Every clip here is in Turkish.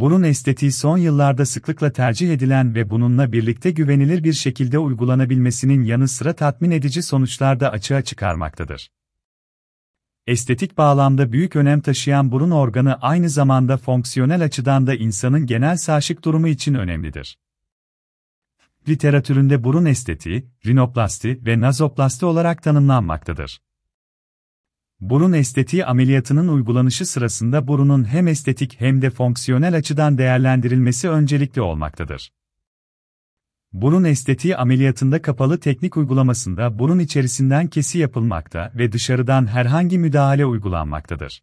Burun estetiği son yıllarda sıklıkla tercih edilen ve bununla birlikte güvenilir bir şekilde uygulanabilmesinin yanı sıra tatmin edici sonuçlar da açığa çıkarmaktadır. Estetik bağlamda büyük önem taşıyan burun organı aynı zamanda fonksiyonel açıdan da insanın genel sağlık durumu için önemlidir. Literatüründe burun estetiği, rinoplasti ve nazoplasti olarak tanımlanmaktadır. Burun estetiği ameliyatının uygulanışı sırasında burunun hem estetik hem de fonksiyonel açıdan değerlendirilmesi öncelikli olmaktadır. Burun estetiği ameliyatında kapalı teknik uygulamasında burun içerisinden kesi yapılmakta ve dışarıdan herhangi müdahale uygulanmaktadır.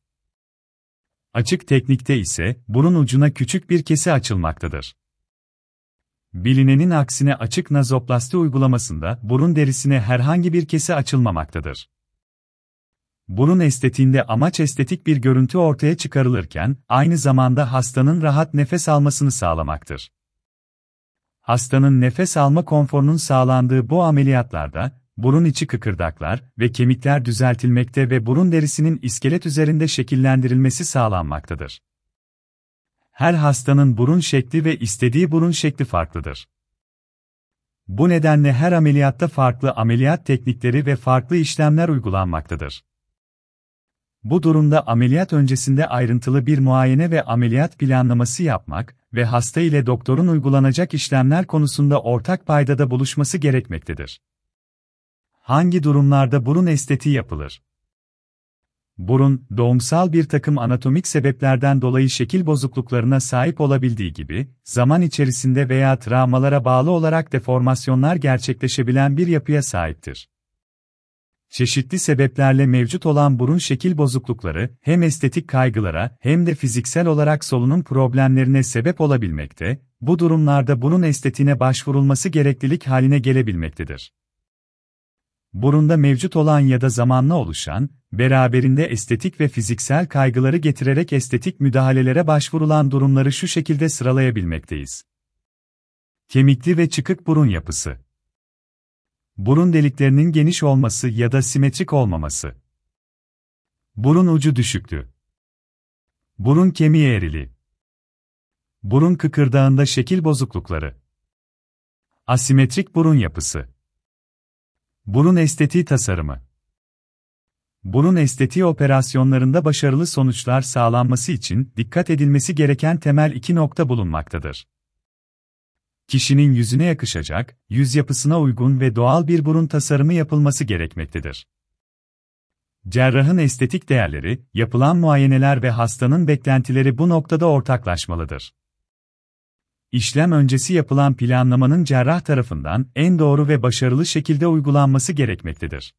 Açık teknikte ise burun ucuna küçük bir kesi açılmaktadır. Bilinenin aksine açık nazoplasti uygulamasında burun derisine herhangi bir kesi açılmamaktadır. Burun estetiğinde amaç estetik bir görüntü ortaya çıkarılırken, aynı zamanda hastanın rahat nefes almasını sağlamaktır. Hastanın nefes alma konforunun sağlandığı bu ameliyatlarda, burun içi kıkırdaklar ve kemikler düzeltilmekte ve burun derisinin iskelet üzerinde şekillendirilmesi sağlanmaktadır. Her hastanın burun şekli ve istediği burun şekli farklıdır. Bu nedenle her ameliyatta farklı ameliyat teknikleri ve farklı işlemler uygulanmaktadır. Bu durumda ameliyat öncesinde ayrıntılı bir muayene ve ameliyat planlaması yapmak ve hasta ile doktorun uygulanacak işlemler konusunda ortak paydada buluşması gerekmektedir. Hangi durumlarda burun estetiği yapılır? Burun, doğumsal bir takım anatomik sebeplerden dolayı şekil bozukluklarına sahip olabildiği gibi, zaman içerisinde veya travmalara bağlı olarak deformasyonlar gerçekleşebilen bir yapıya sahiptir. Çeşitli sebeplerle mevcut olan burun şekil bozuklukları hem estetik kaygılara hem de fiziksel olarak solunum problemlerine sebep olabilmekte, bu durumlarda burun estetiğine başvurulması gereklilik haline gelebilmektedir. Burunda mevcut olan ya da zamanla oluşan, beraberinde estetik ve fiziksel kaygıları getirerek estetik müdahalelere başvurulan durumları şu şekilde sıralayabilmekteyiz. Kemikli ve çıkık burun yapısı Burun deliklerinin geniş olması ya da simetrik olmaması. Burun ucu düşüklü. Burun kemiği eğrili. Burun kıkırdağında şekil bozuklukları. Asimetrik burun yapısı. Burun estetiği tasarımı. Burun estetiği operasyonlarında başarılı sonuçlar sağlanması için dikkat edilmesi gereken temel iki nokta bulunmaktadır kişinin yüzüne yakışacak, yüz yapısına uygun ve doğal bir burun tasarımı yapılması gerekmektedir. Cerrahın estetik değerleri, yapılan muayeneler ve hastanın beklentileri bu noktada ortaklaşmalıdır. İşlem öncesi yapılan planlamanın cerrah tarafından en doğru ve başarılı şekilde uygulanması gerekmektedir.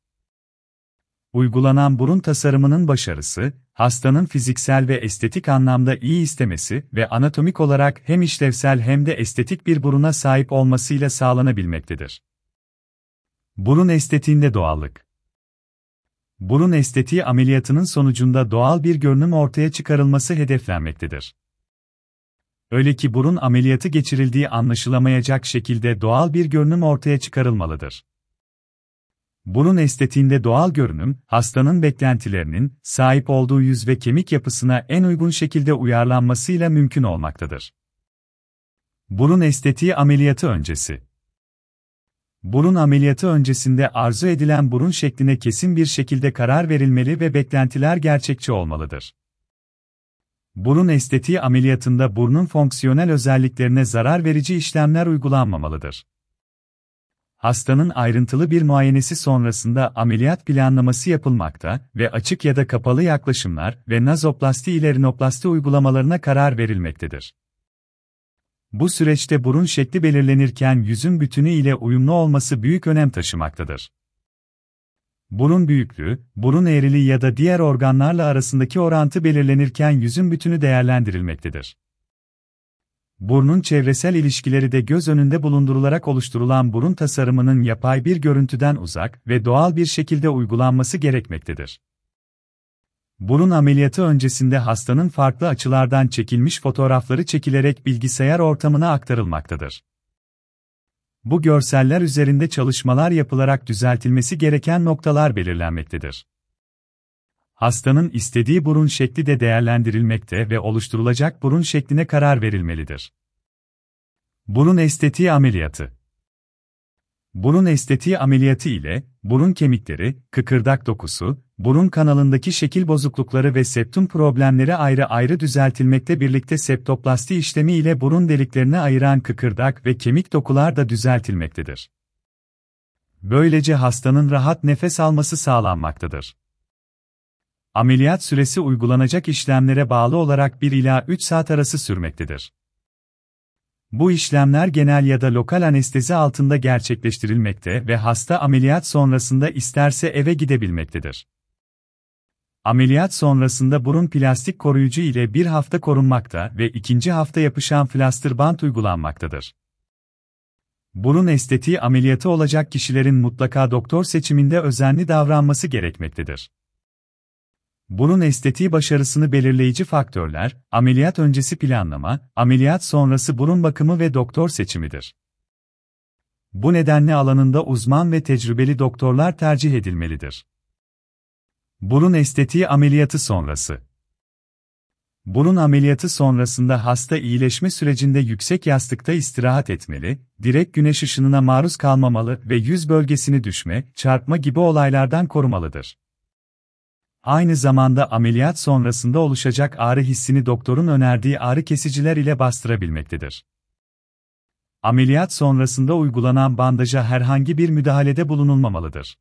Uygulanan burun tasarımının başarısı, hastanın fiziksel ve estetik anlamda iyi istemesi ve anatomik olarak hem işlevsel hem de estetik bir buruna sahip olmasıyla sağlanabilmektedir. Burun estetiğinde doğallık Burun estetiği ameliyatının sonucunda doğal bir görünüm ortaya çıkarılması hedeflenmektedir. Öyle ki burun ameliyatı geçirildiği anlaşılamayacak şekilde doğal bir görünüm ortaya çıkarılmalıdır. Burun estetiğinde doğal görünüm, hastanın beklentilerinin, sahip olduğu yüz ve kemik yapısına en uygun şekilde uyarlanmasıyla mümkün olmaktadır. Burun estetiği ameliyatı öncesi Burun ameliyatı öncesinde arzu edilen burun şekline kesin bir şekilde karar verilmeli ve beklentiler gerçekçi olmalıdır. Burun estetiği ameliyatında burnun fonksiyonel özelliklerine zarar verici işlemler uygulanmamalıdır hastanın ayrıntılı bir muayenesi sonrasında ameliyat planlaması yapılmakta ve açık ya da kapalı yaklaşımlar ve nazoplasti ile rinoplasti uygulamalarına karar verilmektedir. Bu süreçte burun şekli belirlenirken yüzün bütünü ile uyumlu olması büyük önem taşımaktadır. Burun büyüklüğü, burun eğriliği ya da diğer organlarla arasındaki orantı belirlenirken yüzün bütünü değerlendirilmektedir. Burnun çevresel ilişkileri de göz önünde bulundurularak oluşturulan burun tasarımının yapay bir görüntüden uzak ve doğal bir şekilde uygulanması gerekmektedir. Burun ameliyatı öncesinde hastanın farklı açılardan çekilmiş fotoğrafları çekilerek bilgisayar ortamına aktarılmaktadır. Bu görseller üzerinde çalışmalar yapılarak düzeltilmesi gereken noktalar belirlenmektedir. Hastanın istediği burun şekli de değerlendirilmekte ve oluşturulacak burun şekline karar verilmelidir. Burun estetiği ameliyatı Burun estetiği ameliyatı ile, burun kemikleri, kıkırdak dokusu, burun kanalındaki şekil bozuklukları ve septum problemleri ayrı ayrı düzeltilmekte birlikte septoplasti işlemi ile burun deliklerini ayıran kıkırdak ve kemik dokular da düzeltilmektedir. Böylece hastanın rahat nefes alması sağlanmaktadır. Ameliyat süresi uygulanacak işlemlere bağlı olarak 1 ila 3 saat arası sürmektedir. Bu işlemler genel ya da lokal anestezi altında gerçekleştirilmekte ve hasta ameliyat sonrasında isterse eve gidebilmektedir. Ameliyat sonrasında burun plastik koruyucu ile bir hafta korunmakta ve ikinci hafta yapışan flaster bant uygulanmaktadır. Burun estetiği ameliyatı olacak kişilerin mutlaka doktor seçiminde özenli davranması gerekmektedir. Burun estetiği başarısını belirleyici faktörler, ameliyat öncesi planlama, ameliyat sonrası burun bakımı ve doktor seçimidir. Bu nedenle alanında uzman ve tecrübeli doktorlar tercih edilmelidir. Burun estetiği ameliyatı sonrası Burun ameliyatı sonrasında hasta iyileşme sürecinde yüksek yastıkta istirahat etmeli, direkt güneş ışınına maruz kalmamalı ve yüz bölgesini düşme, çarpma gibi olaylardan korumalıdır. Aynı zamanda ameliyat sonrasında oluşacak ağrı hissini doktorun önerdiği ağrı kesiciler ile bastırabilmektedir. Ameliyat sonrasında uygulanan bandaja herhangi bir müdahalede bulunulmamalıdır.